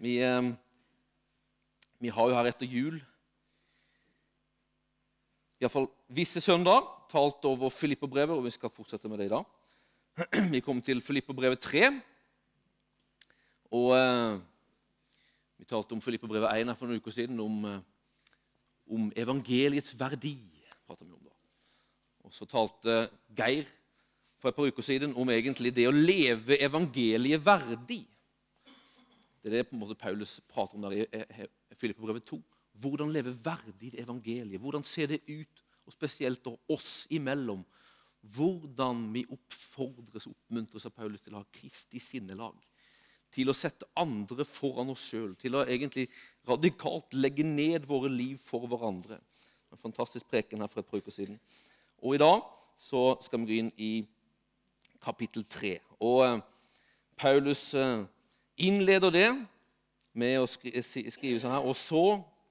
Vi, eh, vi har jo her etter jul iallfall visse søndag talt over Filippobrevet, og vi skal fortsette med det i dag. Vi kommer til Filippobrevet 3. Og eh, vi talte om Filippobrevet 1 her for noen uker siden, om, eh, om evangeliets verdi. vi om da. Og så talte Geir for et par uker siden om egentlig det å leve evangeliet verdig. Det er det på en måte Paulus prater om der i Filipperbrevet 2. Hvordan leve verdig i evangeliet. Hvordan ser det ut, og spesielt oss imellom. Hvordan vi oppfordres og oppmuntres av Paulus til å ha Kristi sinnelag. Til å sette andre foran oss sjøl. Til å egentlig radikalt legge ned våre liv for hverandre. En fantastisk preken her for et par uker siden. Og i dag så skal vi gå inn i kapittel 3. Og eh, Paulus eh, innleder det med å skrive, skrive sånn her Og så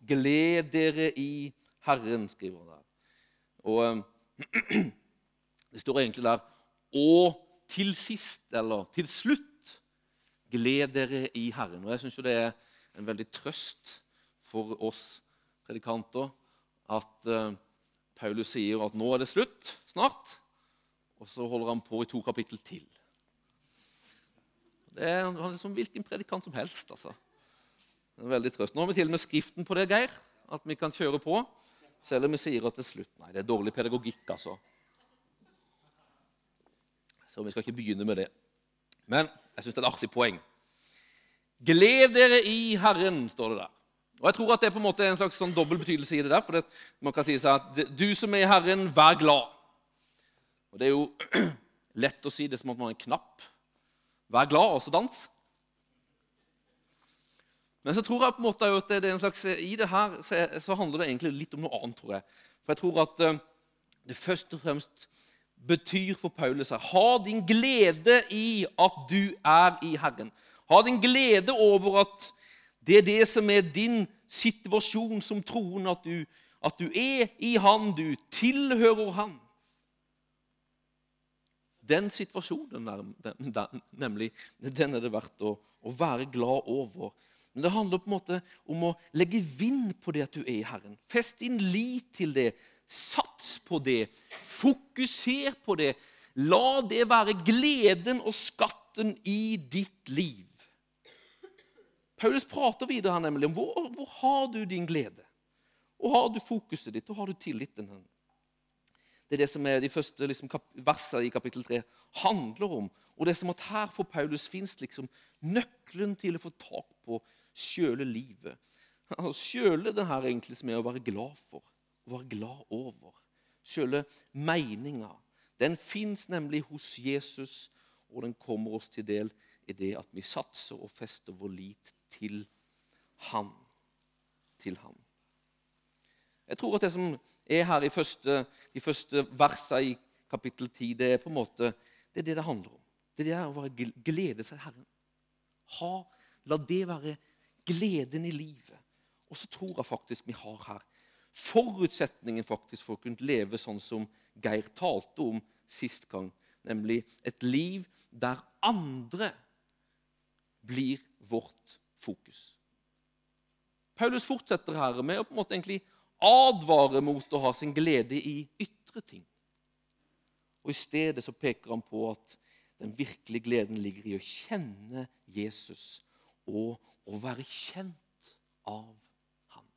gled dere i Herren, skriver han der. Og eh, det står egentlig der Og til sist, eller til slutt, gled dere i Herren. Og jeg syns det er en veldig trøst for oss predikanter at uh, Paulus sier at nå er det slutt, snart. Og så holder han på i to kapittel til. Det er, han er som hvilken predikant som helst. altså. Det er veldig trøst. Nå har vi til og med skriften på det, Geir. At vi kan kjøre på. Selv om vi sier at det er slutt. Nei, det er dårlig pedagogikk, altså. Så vi skal ikke begynne med det. Men jeg syns det er et artig poeng. Gled dere i Herren, står det der. Og Jeg tror at det på en måte er en slags sånn dobbel betydelse i det der. for det, man kan si seg at Du som er i Herren, vær glad. Og Det er jo lett å si det som at man har en knapp. Vær glad, og så dans. Men så tror jeg på en måte at det er en slags, i det her så, handler det egentlig litt om noe annet. tror jeg. For jeg tror at uh, det først og fremst betyr for Paulus her Ha din glede i at du er i Herren. Ha din glede over at det er det som er din situasjon som troende, at at du er i Han, du tilhører Han. Den situasjonen, nemlig, den er det verdt å, å, være glad over. Men det handler på en måte om å legge vind på det at du er i Herren. Fest din lit til det. Sats på det. Fokuser på det. La det være gleden og skatten i ditt liv. Paulus prater videre her nemlig om hvor, hvor har du din glede. Og har du fokuset ditt? og har du tilliten? hen? Det er det som er de første liksom, versene i kapittel 3 handler om. Og det er som at her for Paulus fins liksom, nøkkelen til å få tak på sjøle livet. Altså, sjøle det her egentlig som er å være glad for, å være glad over. Sjøle meninga. Den fins nemlig hos Jesus, og den kommer oss til del i det at vi satser og fester vår lit til Han. Til Han. Jeg tror at det som er her i første, de første versene i kapittel 10, det er på en måte, det er det det handler om. Det er det å være glede seg Herren. Ha, la det være gleden i livet. Og så tror jeg faktisk vi har her forutsetningen faktisk for å kunne leve sånn som Geir talte om sist gang, nemlig et liv der andre blir vårt fokus. Paulus fortsetter her med å på en måte egentlig advare mot å ha sin glede i ytre ting. Og I stedet så peker han på at den virkelige gleden ligger i å kjenne Jesus og å være kjent av ham.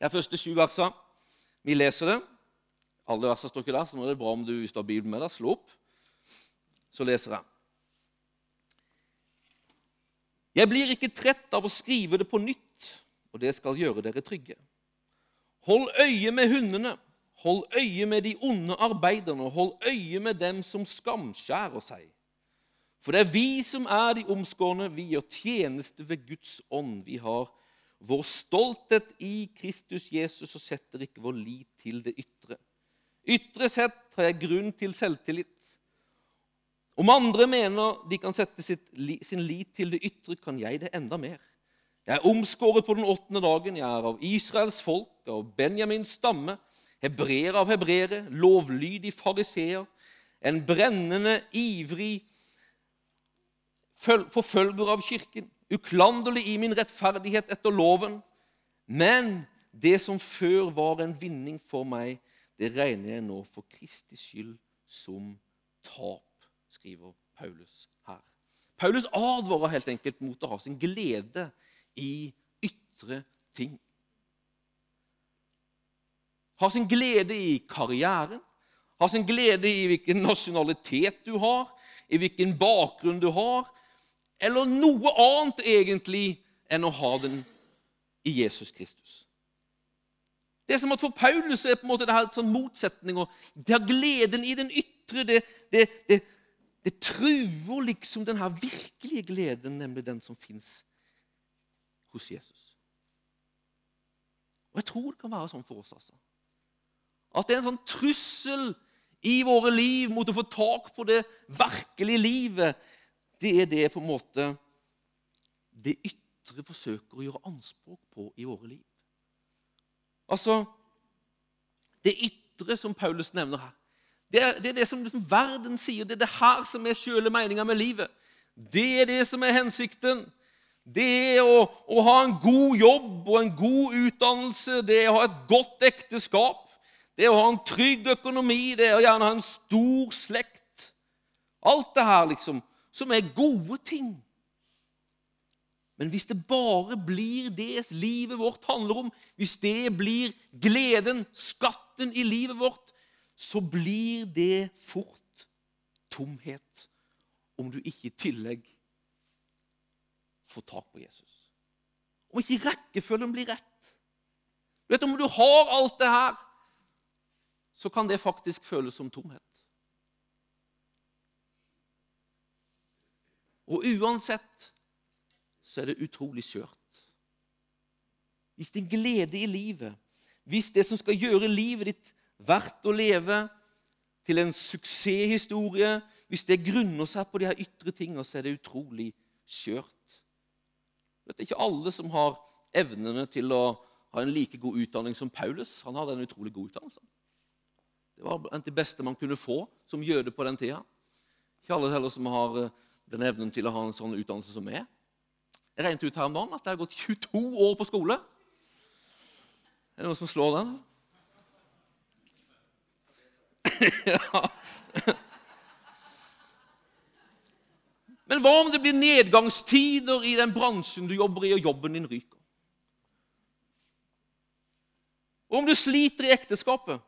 Det er første sju versa. Vi leser det. Alle versene står ikke der, så nå er det bra om du hvis du har Bibelen med deg, slå opp. Så leser jeg. Jeg blir ikke trett av å skrive det på nytt, og det skal gjøre dere trygge. Hold øye med hundene, hold øye med de onde arbeiderne, hold øye med dem som skamskjærer seg. For det er vi som er de omskårne, vi gjør tjeneste ved Guds ånd. Vi har vår stolthet i Kristus Jesus og setter ikke vår lit til det ytre. Ytre sett har jeg grunn til selvtillit. Om andre mener de kan sette sitt, sin lit til det ytre, kan jeg det enda mer. Jeg er omskåret på den åttende dagen. Jeg er av Israels folk, av Benjamins stamme, hebreer av hebreere, lovlydig fariseer. en brennende, ivrig forfølger av kirken, uklanderlig i min rettferdighet etter loven. Men det som før var en vinning for meg, det regner jeg nå for Kristi skyld som tap, skriver Paulus her. Paulus advarer helt enkelt mot å ha sin glede i ytre ting. Ha sin glede i karrieren, ha sin glede i hvilken nasjonalitet du har, i hvilken bakgrunn du har, eller noe annet egentlig enn å ha den i Jesus Kristus. Det er som at For Paulus er på en måte det her sånn motsetninger. Det har gleden i den ytre. Det, det, det, det truer liksom den her virkelige gleden, nemlig den som fins hos Jesus. Og Jeg tror det kan være sånn for oss. altså. At det er en sånn trussel i våre liv mot å få tak på det virkelige livet. Det er det på en måte det ytre forsøker å gjøre anspråk på i våre liv. Altså Det ytre som Paulus nevner her, det er det, er det som liksom verden sier. Det er det her som er sjøle meninga med livet. Det er det som er hensikten. Det er å, å, ha en god jobb og en god utdannelse, det er å ha et godt ekteskap, det er å ha en trygg økonomi, det er å gjerne ha en stor slekt. Alt det her liksom, som er gode ting. Men hvis det bare blir det livet vårt handler om, hvis det blir gleden, skatten i livet vårt, så blir det fort tomhet om du ikke i tillegg får tak på Jesus. Om ikke rekkefølgen blir rett. Du vet, Om du har alt det her, så kan det faktisk føles som tomhet. Og uansett så er det utrolig skjørt. Hvis din glede i livet, hvis det som skal gjøre livet ditt verdt å leve, til en suksesshistorie, hvis det grunner seg på de her ytre tingene, så er det utrolig skjørt. Det er ikke alle som har evnene til å ha en like god utdanning som Paulus. Han hadde en utrolig god utdannelse. Det var blant det beste man kunne få som jøde på den tida. Ikke alle heller som har eh, den evnen til å ha en sånn utdannelse som meg. Jeg regnet ut her om dagen at jeg har gått 22 år på skole. Er det noen som slår den? Men hva om det blir nedgangstider i den bransjen du jobber i, og jobben din ryker? Og om du sliter i ekteskapet?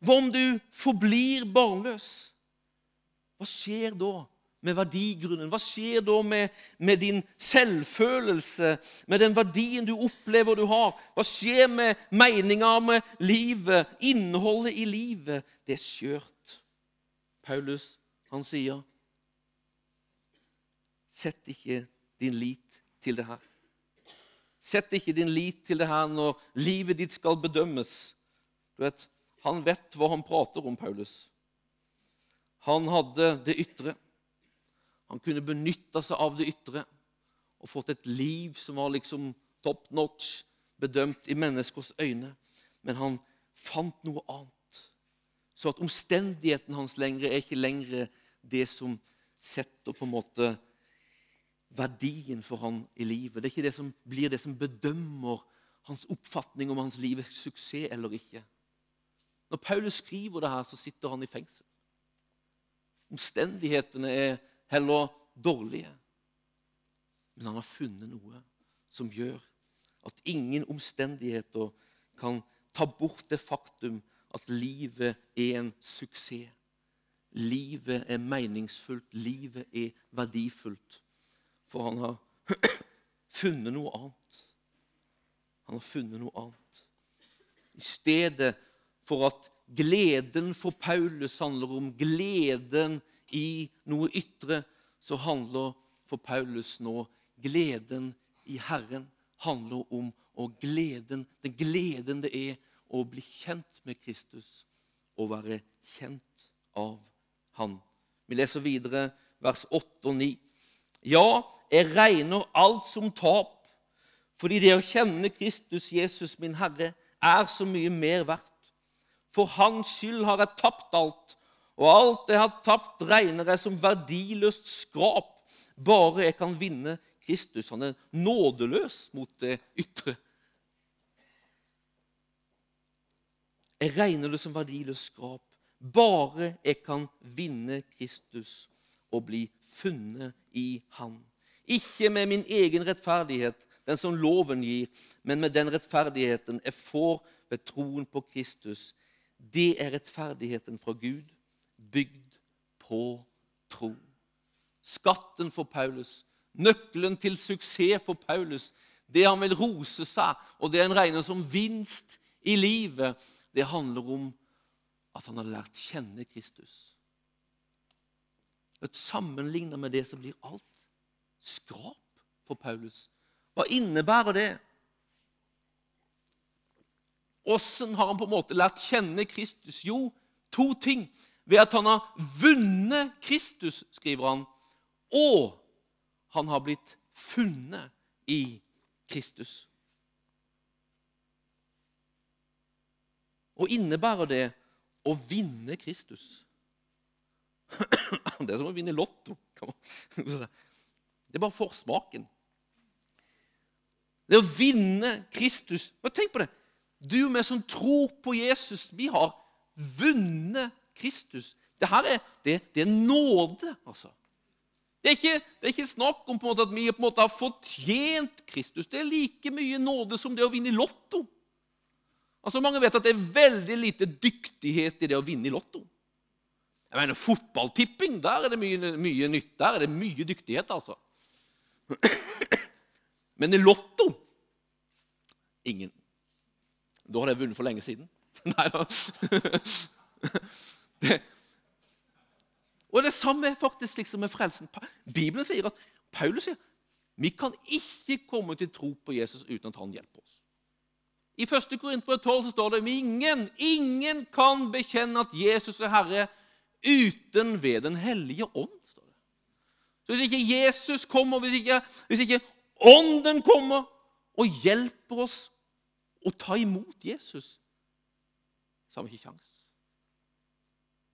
Hva om du forblir barnløs? Hva skjer da med verdigrunnen? Hva skjer da med, med, din selvfølelse, med den verdien du opplever du har? Hva skjer med meninga med livet, innholdet i livet? Det er skjørt. Paulus han sier Sett ikke din lit til det her. Sett ikke din lit til det her når livet ditt skal bedømmes. Du vet, Han vet hva han prater om, Paulus. Han hadde det ytre. Han kunne benytta seg av det ytre og fått et liv som var liksom top notch, bedømt i menneskers øyne. Men han fant noe annet. Så at omstendigheten hans lenger er ikke lenger det som setter på en måte verdien for han i livet. Det er ikke det som blir det som bedømmer hans oppfatning om hans liv er suksess eller ikke. Når Paulus skriver det her, så sitter han i fengsel. Omstendighetene er heller dårlige. Men han har funnet noe som gjør at ingen omstendigheter kan ta bort det faktum at livet er en suksess. Livet er meningsfullt, livet er verdifullt. For han har funnet noe annet. Han har funnet noe annet. I stedet for at gleden for Paulus handler om gleden i noe ytre, så handler for Paulus nå gleden i Herren handler om og gleden, den gleden det er å bli kjent med Kristus og være kjent av Han. Vi leser videre vers 8 og 9. Ja, jeg regner alt som tap, fordi det å kjenne Kristus, Jesus, min Herre, er så mye mer verdt. For hans skyld har jeg tapt alt, og alt jeg har tapt, regner jeg som verdiløst skrap, bare jeg kan vinne Kristus. Han er nådeløs mot det ytre. Jeg regner det som verdiløst skrap, bare jeg kan vinne Kristus og bli funnet i Han. Ikke med min egen rettferdighet, den som loven gir, men med den rettferdigheten jeg får ved troen på Kristus. Det er rettferdigheten fra Gud, bygd på tro. Skatten for Paulus, nøkkelen til suksess for Paulus, det han vil rose seg, og det han regner som vinst i livet, det handler om at han har lært kjenne Kristus. Et Sammenlignet med det som blir alt skrap for Paulus. Hva innebærer det? Åssen har han på en måte lært kjenne Kristus? Jo, to ting. Ved at han har vunnet Kristus, skriver han, og han har blitt funnet i Kristus. Og innebærer det å vinne Kristus? Det er som å vinne Lotto. Det er bare forsmaken. Det å vinne Kristus Men Tenk på det. Du og vi som tror på Jesus, vi har vunnet Kristus. Dette er, det, det er nåde, altså. Det er, ikke, det er ikke snakk om måte, at vi på en måte har fortjent Kristus. Det er like mye nåde som det å vinne i Lotto. Altså, Mange vet at det er veldig lite dyktighet i det å vinne i Lotto. Jeg mener, Fotballtipping, der er det mye, mye nytt. Der er det mye dyktighet, altså. Men i Lotto ingen. Da har jeg vunnet for lenge siden. Nei da. Og det samme er faktisk liksom med frelsen. Bibelen sier at Paulus sier vi kan ikke komme til tro på Jesus uten at han hjelper oss. I 1. Korinterbrev 12 så står det ingen, ingen kan bekjenne at Jesus er Herre uten ved Den hellige ånd. står det. Så Hvis ikke Jesus kommer, hvis ikke, hvis ikke Ånden kommer og hjelper oss å ta imot Jesus, så har vi ikke kjangs.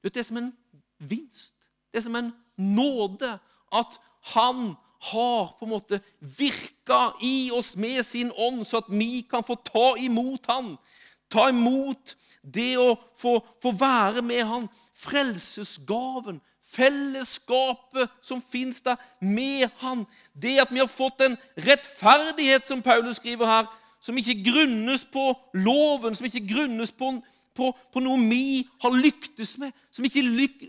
Det er som en vinst. Det er som en nåde at han har på en måte virka i oss med sin ånd, så at vi kan få ta imot han. Ta imot det å få, få være med han. Frelsesgaven, fellesskapet som fins der med han. Det at vi har fått en rettferdighet, som Paulus skriver her, som ikke grunnes på loven, som ikke grunnes på, på, på noe vi har lyktes med, som ikke, lyk,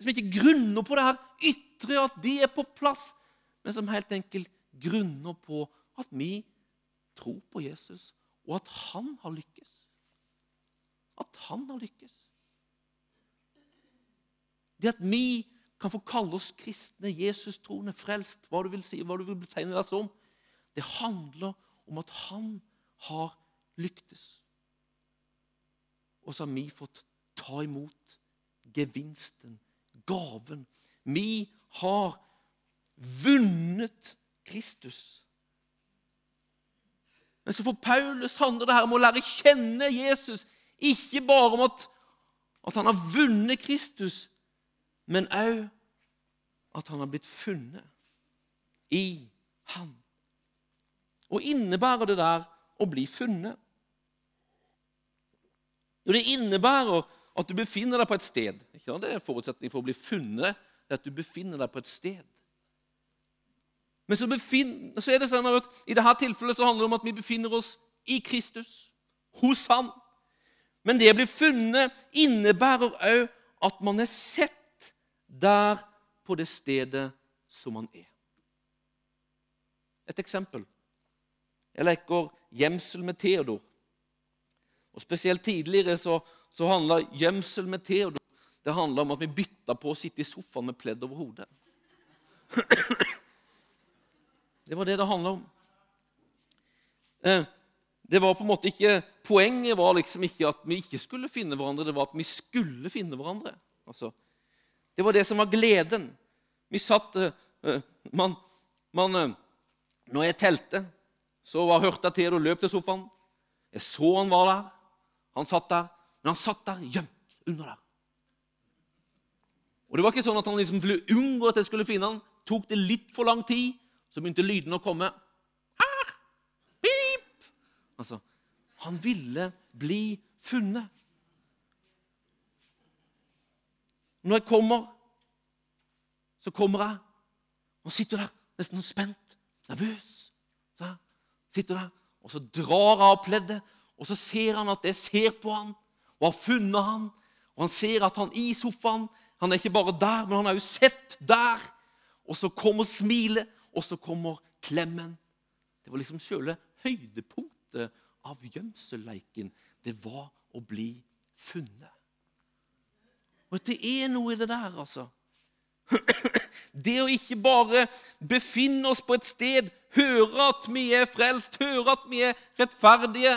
som ikke, grunner på det her ytre, at det er på plass, men som helt enkelt grunner på at vi tror på Jesus, og at han har lykkes. At han har lykkes. Det at vi kan få kalle oss kristne, Jesus-troende, frelst, hva du vil si, hva du vil betegne deg som, det handler om at han har lyktes. Og så har vi fått ta imot gevinsten, gaven. Vi har vunnet Kristus. Men så for Paulus handler det her om å lære kjenne Jesus. Ikke bare om at, at han har vunnet Kristus, men òg at han har blitt funnet i han. Og innebærer det der å bli funnet? Jo, det innebærer at du befinner deg på et sted. Det er en forutsetning for å bli funnet, at du befinner deg på et sted. Men så, befinner, så er det sånn at i dette tilfellet så handler det om at vi befinner oss i Kristus, hos Han. Men det å bli funnet innebærer òg at man er sett der på det stedet som man er. Et eksempel. Jeg leker gjemsel med Theodor. Og Spesielt tidligere så, så handla gjemsel med Theodor det handla om at vi bytta på å sitte i sofaen med pledd over hodet. Det var det det handla om. Eh, det var på en måte ikke, Poenget var liksom ikke at vi ikke skulle finne hverandre, det var at vi skulle finne hverandre. Altså, det var det som var gleden. Vi satt uh, man, man, uh, Når jeg telte, så var, hørte jeg Theodor løp til sofaen. Jeg så han var der. Han satt der. Men han satt der gjemt under der. Og Det var ikke sånn at han liksom ville unngå at jeg skulle finne han. Tok det litt for lang tid, så begynte lydene å komme. Ah! beep. Altså, han ville bli funnet. Når jeg kommer, så kommer jeg. Han sitter der nesten spent, nervøs. Så sitter der, Og så drar jeg av pleddet, og så ser han at jeg ser på han, og har funnet han. Og han ser at han i sofaen Han er ikke bare der, men han har jo sett der. Og så kommer smilet, og så kommer klemmen. Det var liksom sjøle høydepunktet av gjemselleiken. Det var å bli funnet. Og det er noe i det der, altså. Det å ikke bare befinne oss på et sted, høre at vi er frelst, høre at vi er rettferdige,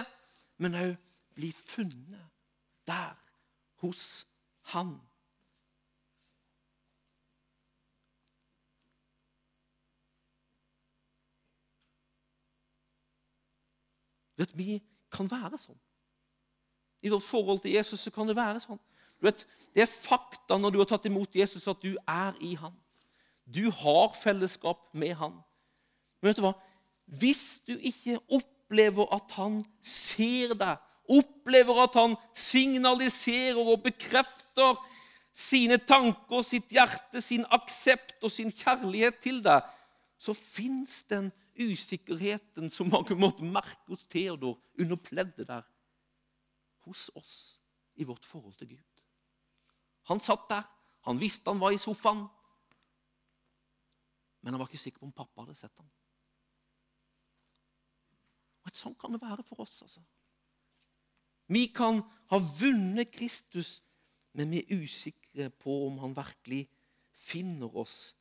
men òg bli funnet der, hos Han. Vet, vi kan være sånn. I vårt forhold til Jesus så kan det være sånn. Du Vet, det er fakta når du har tatt imot Jesus, at du er i han. Du har fellesskap med han. Men vet du hva? Hvis du ikke opplever at han ser deg, opplever at han signaliserer og bekrefter sine tanker, sitt hjerte, sin aksept og sin kjærlighet til deg, så fins den usikkerheten som mange måtte merke hos Theodor under pleddet der, hos oss i vårt forhold til Gud. Han satt der. Han visste han var i sofaen. Men han var ikke sikker på om pappa hadde sett ham. Sånn kan det være for oss. altså. Vi kan ha vunnet Kristus, men vi er usikre på om han virkelig finner oss,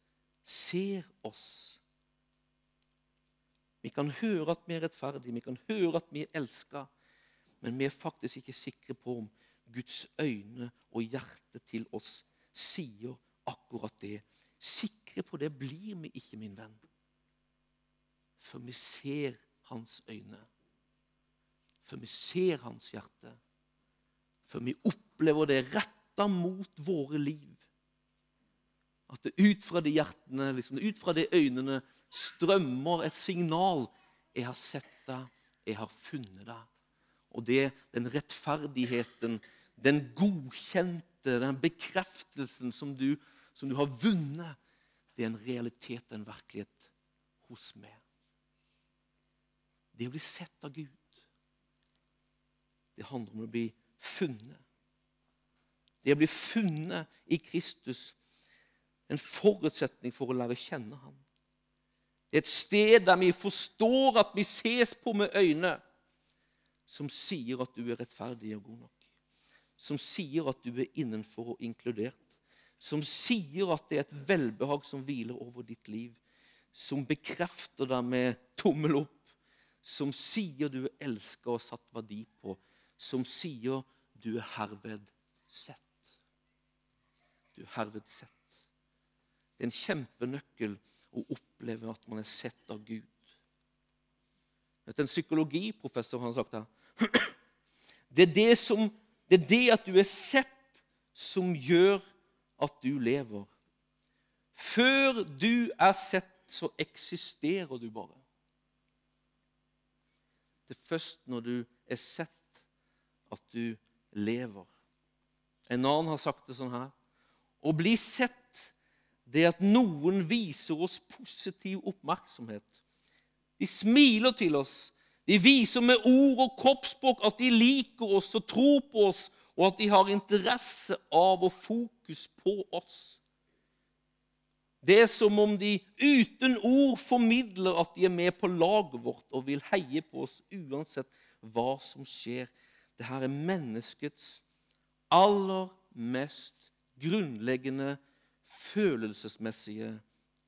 ser oss. Vi kan høre at vi er rettferdige, vi kan høre at vi er elska, men vi er faktisk ikke sikre på om Guds øyne og hjerte til oss sier akkurat det. Sikre på det blir vi ikke, min venn. For vi ser hans øyne. For vi ser hans hjerte. For vi opplever det retta mot våre liv. At det ut fra de hjertene, liksom, ut fra de øynene, strømmer et signal. 'Jeg har sett deg, jeg har funnet deg.' Og det, den rettferdigheten, den godkjente, den bekreftelsen som du, som du har vunnet, det er en realitet, en virkelighet hos meg. Det å bli sett av Gud, det handler om å bli funnet. Det å bli funnet i Kristus en forutsetning for å lære å kjenne ham. Det er et sted der vi forstår at vi ses på med øyne som sier at du er rettferdig og god nok. Som sier at du er innenfor og inkludert. Som sier at det er et velbehag som hviler over ditt liv. Som bekrefter deg med tommel opp. Som sier du er elska og satt verdi på. Som sier du er herved sett. Du er herved sett. Det er en kjempenøkkel å oppleve at man er sett av Gud. En psykologiprofessor har sagt det. Det er det, som, det er det at du er sett, som gjør at du lever. Før du er sett, så eksisterer du bare. Det er først når du er sett, at du lever. En annen har sagt det sånn her. Å bli sett, det er at noen viser oss positiv oppmerksomhet. De smiler til oss. De viser med ord og kroppsspråk at de liker oss og tror på oss, og at de har interesse av og fokus på oss. Det er som om de uten ord formidler at de er med på laget vårt og vil heie på oss uansett hva som skjer. Dette er menneskets aller mest grunnleggende følelsesmessige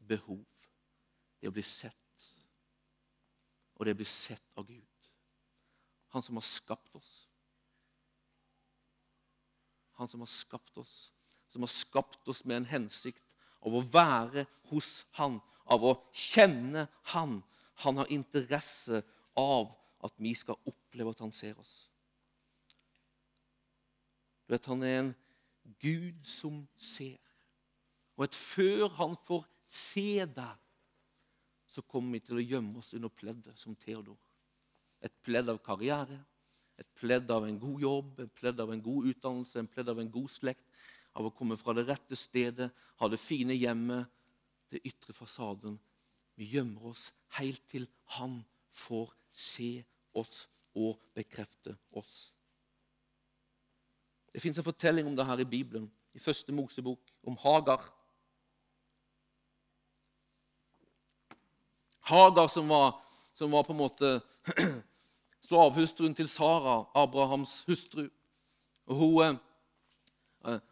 behov. Det å bli sett og det å bli sett av Gud. Han som har skapt oss. Han som har skapt oss, som har skapt oss med en hensikt av å være hos Han, av å kjenne Han. Han har interesse av at vi skal oppleve at Han ser oss. Du vet, Han er en Gud som ser. Og at før han får se deg, så kommer vi til å gjemme oss under pleddet som Theodor. Et pledd av karriere, et pledd av en god jobb, et pledd av en god utdannelse, en pledd av en god slekt, av å komme fra det rette stedet, ha det fine hjemmet, det ytre fasaden. Vi gjemmer oss helt til han får se oss og bekrefte oss. Det fins en fortelling om det her i Bibelen, i første Mosebok, om Hagar. Hagar som var, som var på en måte slavhustruen til Sara, Abrahams hustru. Og hun, eh,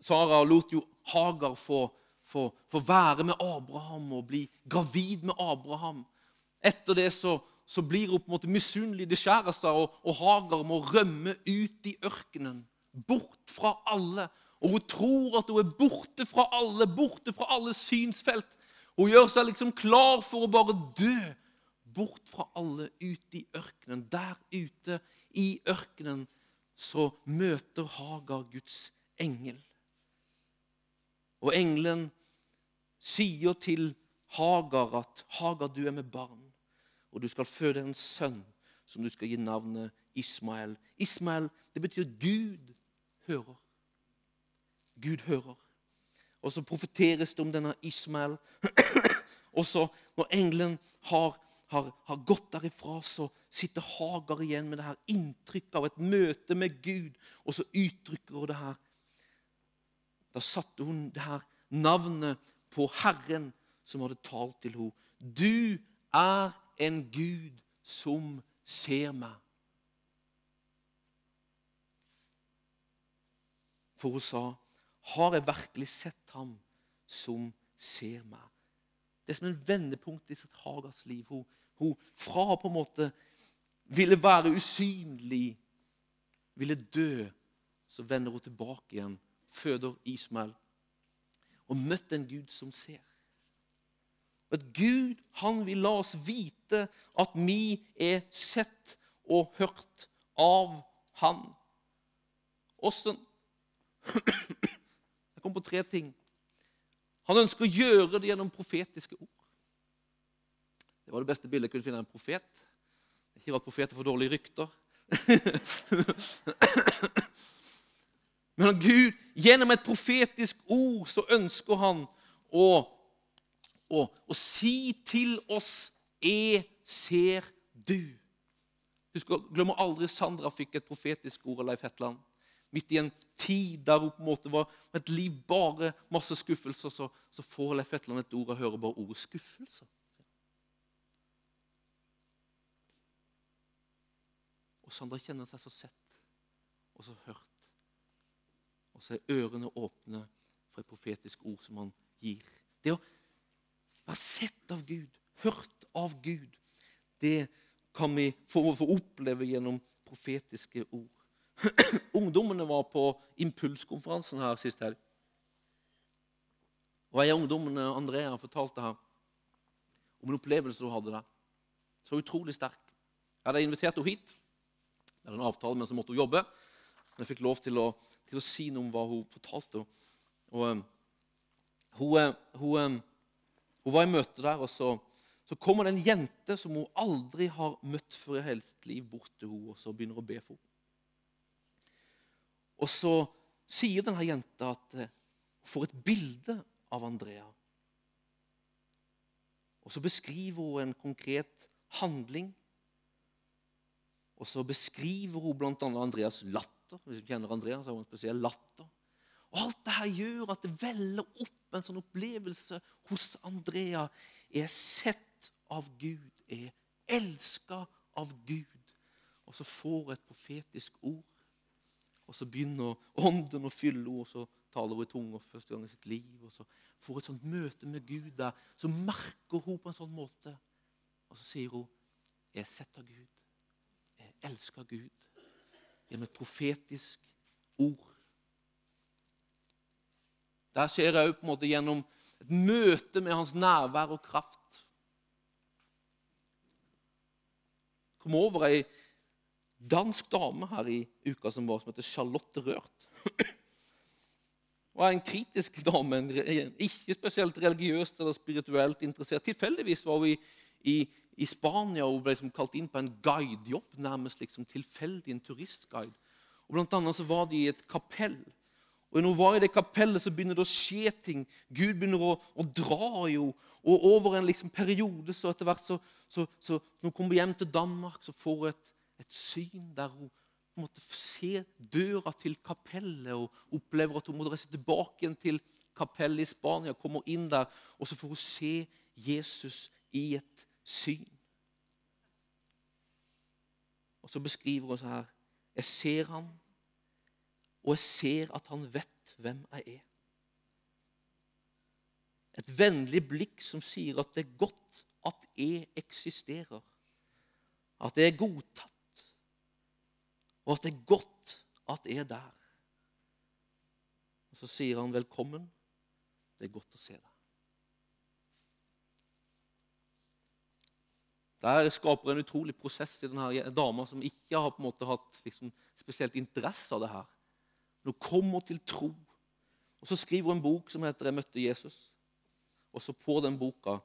Sara lot jo Hagar få, få, være med Abraham og bli gravid med Abraham. Etter det så, så blir hun på en måte misunnelig. Det kjæreste, og, og Hagar må rømme ut i ørkenen. Bort fra alle. Og hun tror at hun er borte fra alle, borte fra alle synsfelt. Hun gjør seg liksom klar for å bare dø. Bort fra alle, ut i ørkenen. Der ute i ørkenen så møter Hagar Guds engel. Og engelen sier til Hagar at 'Hagar, du er med barn, og du skal føde en sønn som du skal gi navnet Ismael'. Ismael, det betyr Gud hører. Gud hører. Og så profeteres det om denne Ismael. og så, når engelen har, har, har, gått derifra, så sitter Hagar igjen med det her inntrykket av et møte med Gud. Og så uttrykker hun det her. Da satte hun det her navnet på Herren som hadde talt til henne. Du er en Gud som ser meg. For hun sa, 'Har jeg virkelig sett ham som ser meg?' Det er som en vendepunkt i sitt Hagas liv. Hun, hun fra på en måte ville være usynlig, ville dø, så vender hun tilbake igjen, føder Ismael, og møtte en Gud som ser. At Gud han vil la oss vite at vi er sett og hørt av Han. Åssen Jeg kom på tre ting. Han ønsker å gjøre det gjennom profetiske ord. Det var det beste bildet jeg kunne finne av en profet. Ikke at profeter får dårlige rykter. Men Gud, gjennom et profetisk ord så ønsker han å, å, å si til oss 'Jeg ser du'. Husk, Glemmer aldri Sandra fikk et profetisk ord av Leif Hetland midt i en tid der hun på en måte var et liv bare masse skuffelser, så, så får Leif et ord og hører bare ordet 'skuffelser'. Og Sandra kjenner seg så sett og så hørt. Og så er ørene åpne for et profetisk ord som han gir. Det å være sett av Gud, hørt av Gud, det kan vi få oppleve gjennom profetiske ord. Ungdommene var på impulskonferansen her sist helg. Og En av ungdommene Andrea fortalte her om en opplevelse hun hadde der. Så utrolig sterk. Jeg hadde invitert henne hit. Det er en avtale men så måtte jobbe. Men jeg fikk lov til å, til å si noe om hva hun fortalte. Og, um, hun, uh, hun, um, hun, var i møte der, og så, så kommer det en jente som hun aldri har møtt før i hele sitt liv, bort til henne og så begynner å be for henne. Og så sier denne jenta at hun får et bilde av Andrea. Og så beskriver hun en konkret handling. Og så beskriver hun bl.a. Andreas latter. Hvis du kjenner Andreas, har hun en spesiell latter. Og Alt dette gjør at det veller opp en sånn opplevelse hos Andrea. Er sett av Gud, er elska av Gud. Og så får hun et profetisk ord. Og så begynner ånden å fylle henne, og så taler hun i tunger første gang i sitt liv. Og så får et sånt møte med Gud der. Så merker hun på en sånn måte. Og så sier hun, 'Jeg setter Gud. Jeg elsker Gud.' Gjennom et profetisk ord. Der skjer det òg på en måte gjennom et møte med hans nærvær og kraft. Kom over ei dansk dame her i uka som var, som heter Charlotte Rørt. Hun er en kritisk dame, ikke spesielt religiøst eller spirituelt interessert. Tilfeldigvis var hun i, i, i Spania og ble liksom kalt inn på en guidejobb, nærmest liksom tilfeldig en turistguide. Og Blant annet så var de i et kapell. Og Når hun var i det kapellet, så begynner det å skje ting. Gud begynner å, å dra jo. Og over en liksom periode så etter hvert så, så, så, Når hun kommer hjem til Danmark, så får hun et, et syn der hun måtte se døra til kapellet og opplever at hun må reise tilbake igjen til kapellet i Spania. Kommer inn der, og så får hun se Jesus i et syn. Og så beskriver hun så her Jeg ser han, og jeg ser at han vet hvem jeg er. Et vennlig blikk som sier at det er godt at jeg eksisterer. At jeg er godtatt, og at det er godt at jeg er der. Og Så sier han velkommen. Det er godt å se deg. Der skaper en utrolig prosess i denne dama som ikke har på en måte hatt liksom, spesielt interesse av det her. Men hun kommer til tro. Og Så skriver hun en bok som heter 'Jeg møtte Jesus'. Og så på den boka,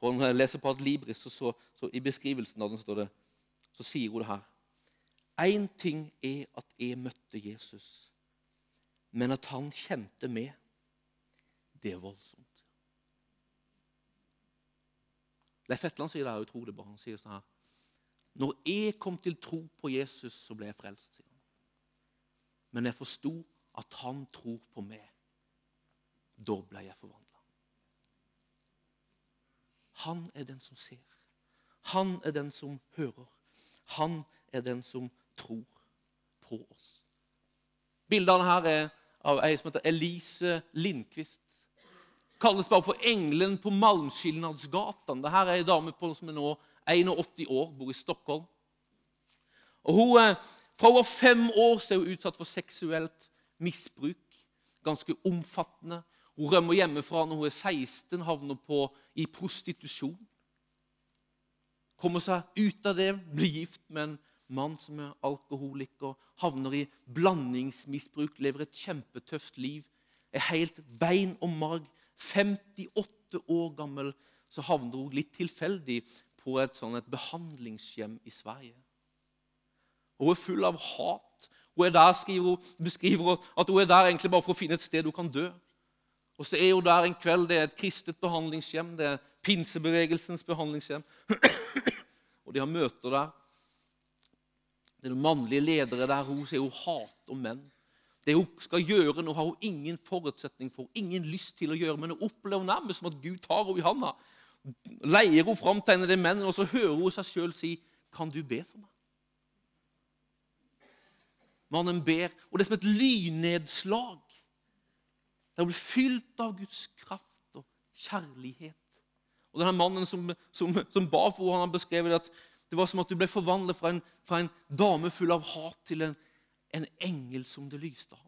på når jeg leser på Adlibris, så, så, så i beskrivelsen av den står det, så sier hun det her. Én ting er at jeg møtte Jesus, men at han kjente meg, det er voldsomt. Leif Etland sier det utrolig bra. Han sier sånn her Når jeg kom til tro på Jesus, så ble jeg frelst. sier han. Men jeg forsto at han tror på meg. Da ble jeg forvandla. Han er den som ser. Han er den som hører. Han er den som tror på oss. Bildene her er av ei som heter Elise Lindqvist kalles bare for engelen på Malmskilnadsgatan. Dette er ei dame på, som er nå 81 år, bor i Stockholm. Og hun, eh, Fra hun var fem år så er hun utsatt for seksuelt misbruk. Ganske omfattende. Hun rømmer hjemmefra når hun er 16, havner på i prostitusjon. Kommer seg ut av det, blir gift med en mann som er alkoholiker, havner i blandingsmisbruk, lever et kjempetøft liv, er helt bein og marg 58 år gammel så havner hun litt tilfeldig på et, sånn, et behandlingshjem i Sverige. Hun er full av hat. Hun er der, skriver, beskriver hun at hun er der egentlig bare for å finne et sted hun kan dø. Og så er hun der en kveld. Det er et kristet behandlingshjem. Det er pinsebevegelsens behandlingshjem. og de har møter der. Det er noen mannlige ledere der. Hun sier hun hater menn. Det hun skal gjøre nå, har hun ingen forutsetning for, ingen lyst til å gjøre, men hun opplever nærmest som at Gud tar henne i handa. Leier hun fram til en av og så hører hun seg sjøl si, 'Kan du be for meg?' Mannen ber, og det er som et lynnedslag. Det blir fylt av Guds kraft og kjærlighet. Og denne mannen som, som, som ba for henne, han har beskrevet at det var som at du ble forvandlet fra en, fra en dame full av hat til en en engel som det lyste av.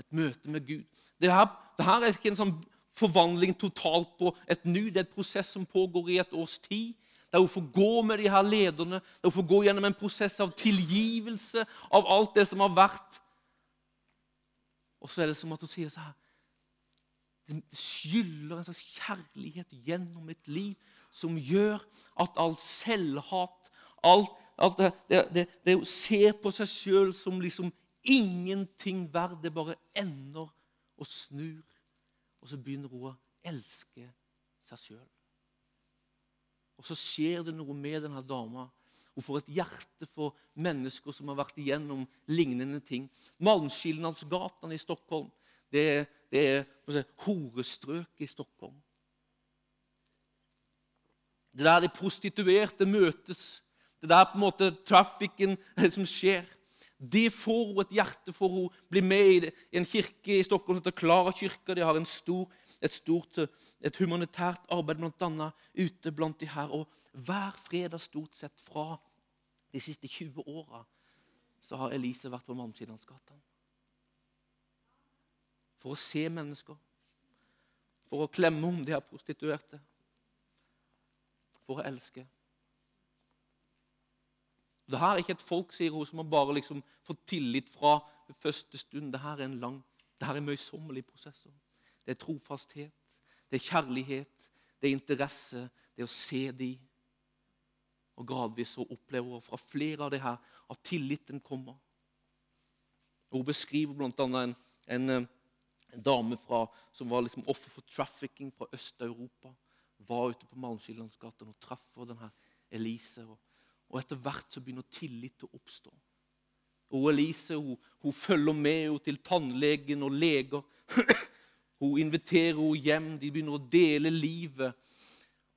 Et møte med Gud. Det her, det her er ikke en sånn forvandling totalt på et nu. Det er et prosess som pågår i et års tid. Der hun får gå med de her lederne, der hun får gå gjennom en prosess av tilgivelse av alt det som har vært. Og så er det som at hun sier så her Det skyller en slags kjærlighet gjennom mitt liv som gjør at alt selvhat, alt at det, det, det, det å se på seg sjøl som liksom ingenting verdt. Det bare ender og snur. Og så begynner hun å elske seg sjøl. Og så skjer det noe med denne dama. Hun får et hjerte for mennesker som har vært igjennom lignende ting. Malmskillnadsgatan i Stockholm det det er si, horestrøket i Stockholm. Det der de prostituerte møtes det der på en måte trafikken som skjer. Det får hun et hjerte for. Hun blir med i en kirke i Stockholm som heter Klara kirke. De har stor, et stort et humanitært arbeid blant annet, ute blant de her. Og hver fredag stort sett fra de siste 20 åra så har Elise vært på Malmskillnadsgata. For å se mennesker. For å klemme om de her prostituerte. For å elske. Det her er ikke et folk sier hun, som har bare liksom fått tillit fra første stund. Det her er en lang, det her er møysommelige prosesser. Det er trofasthet, det er kjærlighet, det er interesse, det er å se de. Og gradvis så opplever hun fra flere av det her at tilliten kommer. Hun beskriver bl.a. En, en, en, dame fra, som var liksom offer for trafficking fra Øst-Europa. Var ute på Malmskillandsgaten og traff denne Elise. og og etter hvert så begynner tillit å oppstå. Og Elise hun, hun følger med henne til tannlegen og leger. hun inviterer henne hjem. De begynner å dele livet.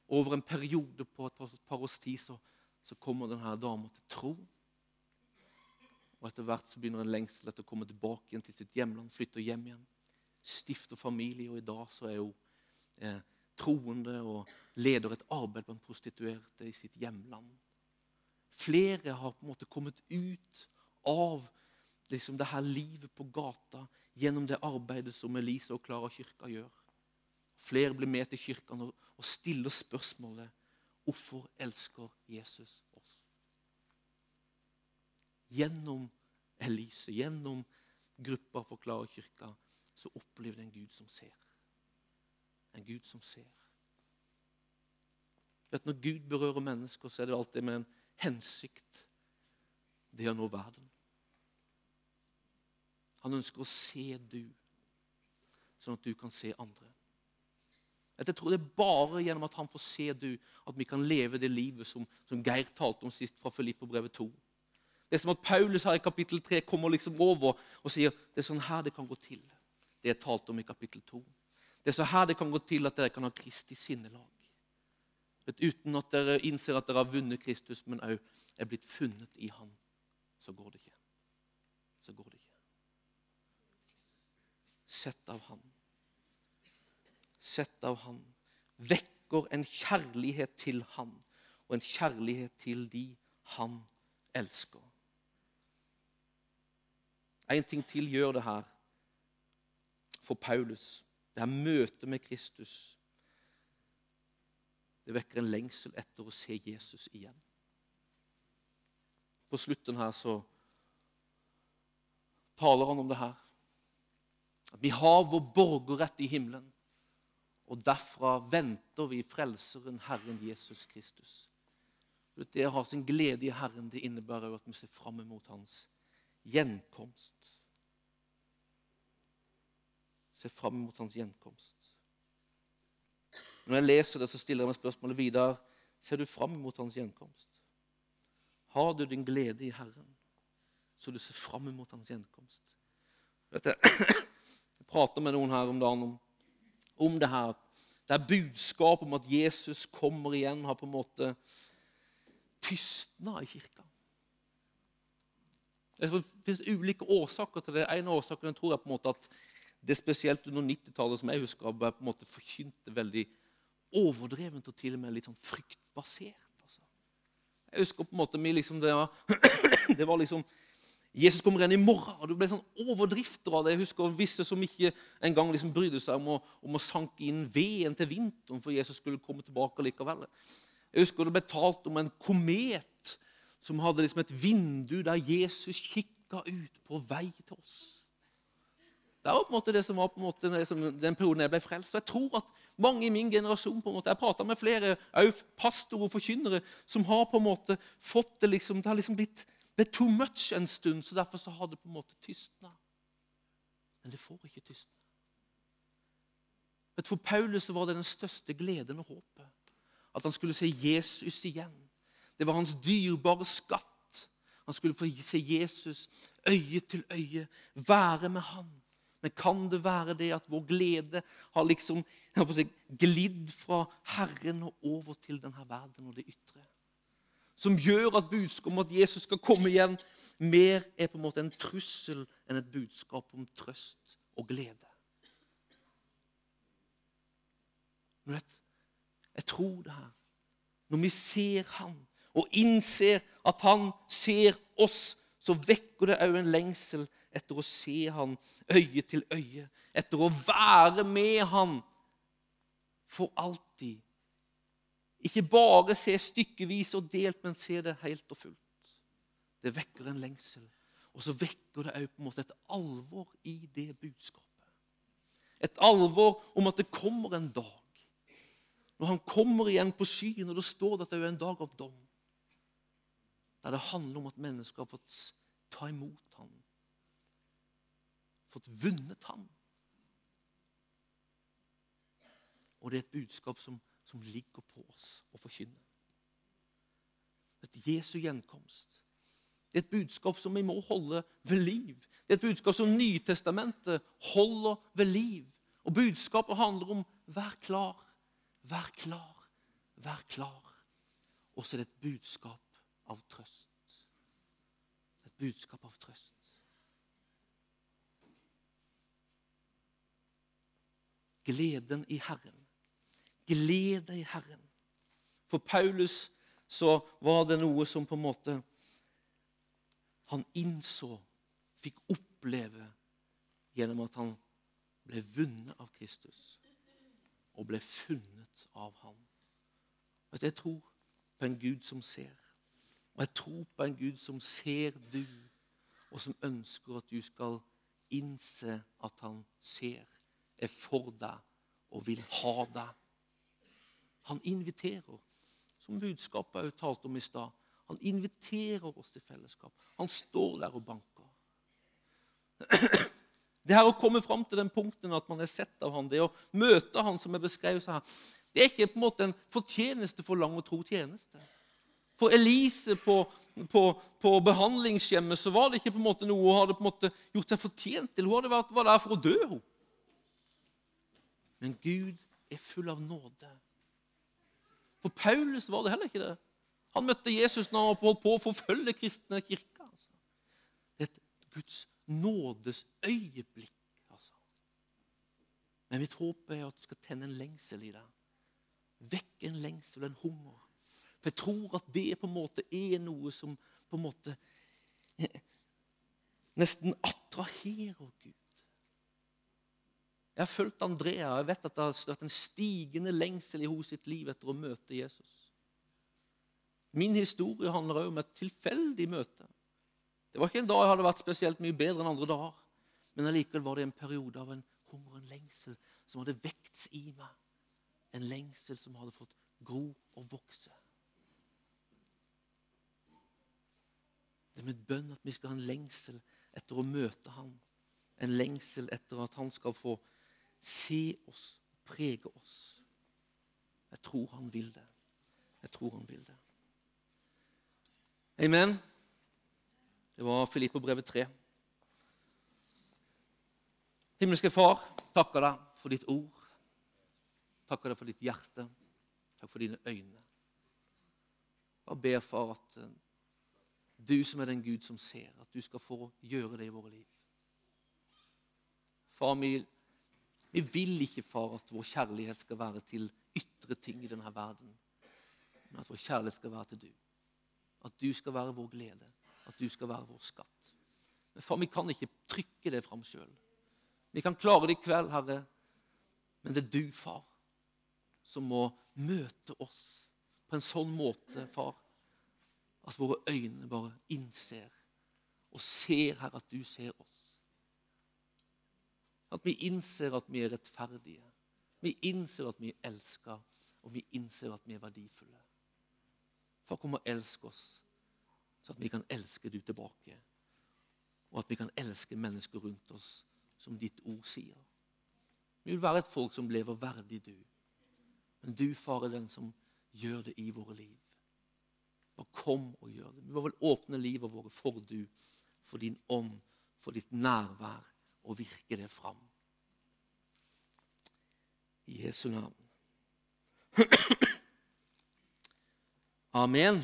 Over en periode på et par års tid så, så kommer denne dama til tro. Og Etter hvert så begynner en lengsel etter å komme tilbake igjen til sitt hjemland. Flytter hjem igjen. Stifter familie. Og i dag så er hun eh, troende og leder et arbeid blant prostituerte i sitt hjemland. Flere har på en måte kommet ut av liksom det her livet på gata gjennom det arbeidet som Elise og Klara kirka gjør. Flere blir med til kirken og stiller spørsmålet hvorfor elsker Jesus oss? Gjennom Elise, gjennom gruppa for Klara kirka, så opplever det en Gud som ser. En Gud som ser. Vet, når Gud berører mennesker, så er det alltid med en hensikt, det er å nå verden. Han ønsker å se du, sånn at du kan se andre. Jeg tror det er bare gjennom at han får se du, at vi kan leve det livet som, som Geir talte om sist fra Filipperbrevet 2. Det er som at Paulus her i kapittel 3 kommer liksom over og sier det er sånn her det kan gå til. Det jeg talte om i kapittel 2. Det er så her det kan gå til at dere kan ha Kristi sinnelag. Uten at dere innser at dere har vunnet Kristus, men òg er blitt funnet i Han, så går det ikke. Så går det ikke. Sett av Han. Sett av Han. Vekker en kjærlighet til Han og en kjærlighet til de Han elsker. En ting til gjør det her for Paulus. Det er møtet med Kristus det vekker en lengsel etter å se Jesus igjen. På slutten her så taler han om det her. At vi har vår borgerrett i himmelen. Og derfra venter vi Frelseren, Herren Jesus Kristus. Det å ha sin glede i Herren det innebærer jo at vi ser fram mot Hans gjenkomst. Se fram mot Hans gjenkomst. Når jeg leser det, så stiller jeg meg spørsmålet videre. Ser du fram mot hans gjenkomst? Har du din glede i Herren, så du ser fram mot hans gjenkomst? Jeg, jeg prater med noen her om dagen om, om det her. Det er budskap om at Jesus kommer igjen, har på en måte tystna i kirka. Det finnes ulike årsaker til det. En av årsakene tror jeg på en måte at det spesielt under 90-tallet som jeg husker, ble på en måte forkynte veldig overdrevent og til og med litt sånn fryktbasert. Altså. Jeg husker på en måte liksom, det, var, det var liksom Jesus kommer igjen i morgen. og Det ble sånn overdrifter av det. Jeg husker visse som ikke engang liksom brydde seg om å, om å sanke inn veden til vinteren, for Jesus skulle komme tilbake likevel. Jeg husker det ble talt om en komet som hadde liksom et vindu der Jesus kikka ut på vei til oss. Det var på en måte det som var på en måte den perioden jeg ble frelst. Og jeg tror at mange i min generasjon på en måte, Jeg prata med flere pastorer og forkynnere som har på en måte fått det liksom, Det har liksom blitt, blitt too much en stund, så derfor så har det på en måte tystna. Men det får ikke tystne. For Paulus var det den største gleden og håpet. At han skulle se Jesus igjen. Det var hans dyrebare skatt. Han skulle få se Jesus øye til øye, være med han. Men kan det være det at vår glede har liksom si, glidd fra Herren og over til denne verden og det ytre? Som gjør at budskapet om at Jesus skal komme igjen, mer er på en måte en trussel enn et budskap om trøst og glede. Men vet, jeg tror det her. Når vi ser Han og innser at Han ser oss, så vekker det òg en lengsel etter å se han øye til øye, etter å være med han for alltid. Ikke bare se stykkevis og delt, men se det helt og fullt. Det vekker en lengsel. Og så vekker det òg på en måte et alvor i det budskapet. Et alvor om at det kommer en dag. Når han kommer igjen på skyen, og det står at det er en dag av dom. Der det handler om at mennesker har fått ta imot han. Fått vunnet han. Og det er et budskap som, som ligger på oss å forkynne. Et Jesu gjenkomst. Det er et budskap som vi må holde ved liv. Det er et budskap som Nytestamentet holder ved liv. Og budskapet handler om 'vær klar', 'vær klar', 'vær klar'. Og så er det et budskap av trøst. Budskap av trøst. Gleden i Herren. Gled deg i Herren. For Paulus så var det noe som på en måte han innså, fikk oppleve gjennom at han ble vunnet av Kristus og ble funnet av ham. At jeg tror på en Gud som ser. Og jeg tror på en Gud som ser du, og som ønsker at du skal innse at han ser, er for deg og vil ha deg. Han inviterer, som budskapet også talte om i stad. Han inviterer oss til fellesskap. Han står der og banker. Det her å komme fram til den punkten at man er sett av han, det å møte han som er beskrevet her, det er ikke på en måte en fortjeneste for lang og tro tjeneste. For Elise på, på, på behandlingshjemmet så var det ikke på en måte noe hun hadde på en måte gjort seg fortjent til. Hun hadde vært, var der for å dø. Hun. Men Gud er full av nåde. For Paulus var det heller ikke det. Han møtte Jesus når han holdt på å forfølge kristne kirker. Altså. Det er et Guds nådes øyeblikk. Altså. Men mitt håp er at du skal tenne en lengsel i deg. Vekke en lengsel, en hunger. For jeg tror at det på en måte er noe som på en måte nesten attraherer Gud. Jeg har fulgt Andrea, og jeg vet at det har vært en stigende lengsel i hos sitt liv etter å møte Jesus. Min historie handler også om et tilfeldig møte. Det var ikke en dag jeg hadde vært spesielt mye bedre enn andre dager. Men allikevel var det en periode av en hunger og en lengsel som hadde vekts i meg. En lengsel som hadde fått gro og vokse. Det er med bønn at vi skal ha en lengsel etter å møte ham. En lengsel etter at han skal få se oss, prege oss. Jeg tror han vil det. Jeg tror han vil det. Amen. Det var Filippo-brevet 3. Himmelske Far, takker deg for ditt ord. Takker deg for ditt hjerte. Takk for dine øyne. Jeg ber, far, at eh, du som er den Gud som ser, at du skal få gjøre det i våre liv. Far, vi vi vil ikke, far, at vår kjærlighet skal være til ytre ting i denne verden, men at vår kjærlighet skal være til du. At du skal være vår glede, at du skal være vår skatt. Men far, vi kan ikke trykke det fram sjøl. Vi kan klare det i kveld, Herre, men det er du, far, som må møte oss på en sånn måte, far, at våre øyne bare innser og ser, Herre, at du ser oss. At vi innser at vi er rettferdige. Vi innser at vi er elska, og vi innser at vi er verdifulle. For kom og elsk oss, så at vi kan elske du tilbake. Og at vi kan elske mennesker rundt oss, som ditt ord sier. Vi vil være et folk som lever verdig du. Men du, far, er den som gjør det i våre liv. Bare kom og gjør det. Vi må vel åpne livet våre for du, for din ånd, for ditt nærvær og virke det fram. I Jesu navn. Amen.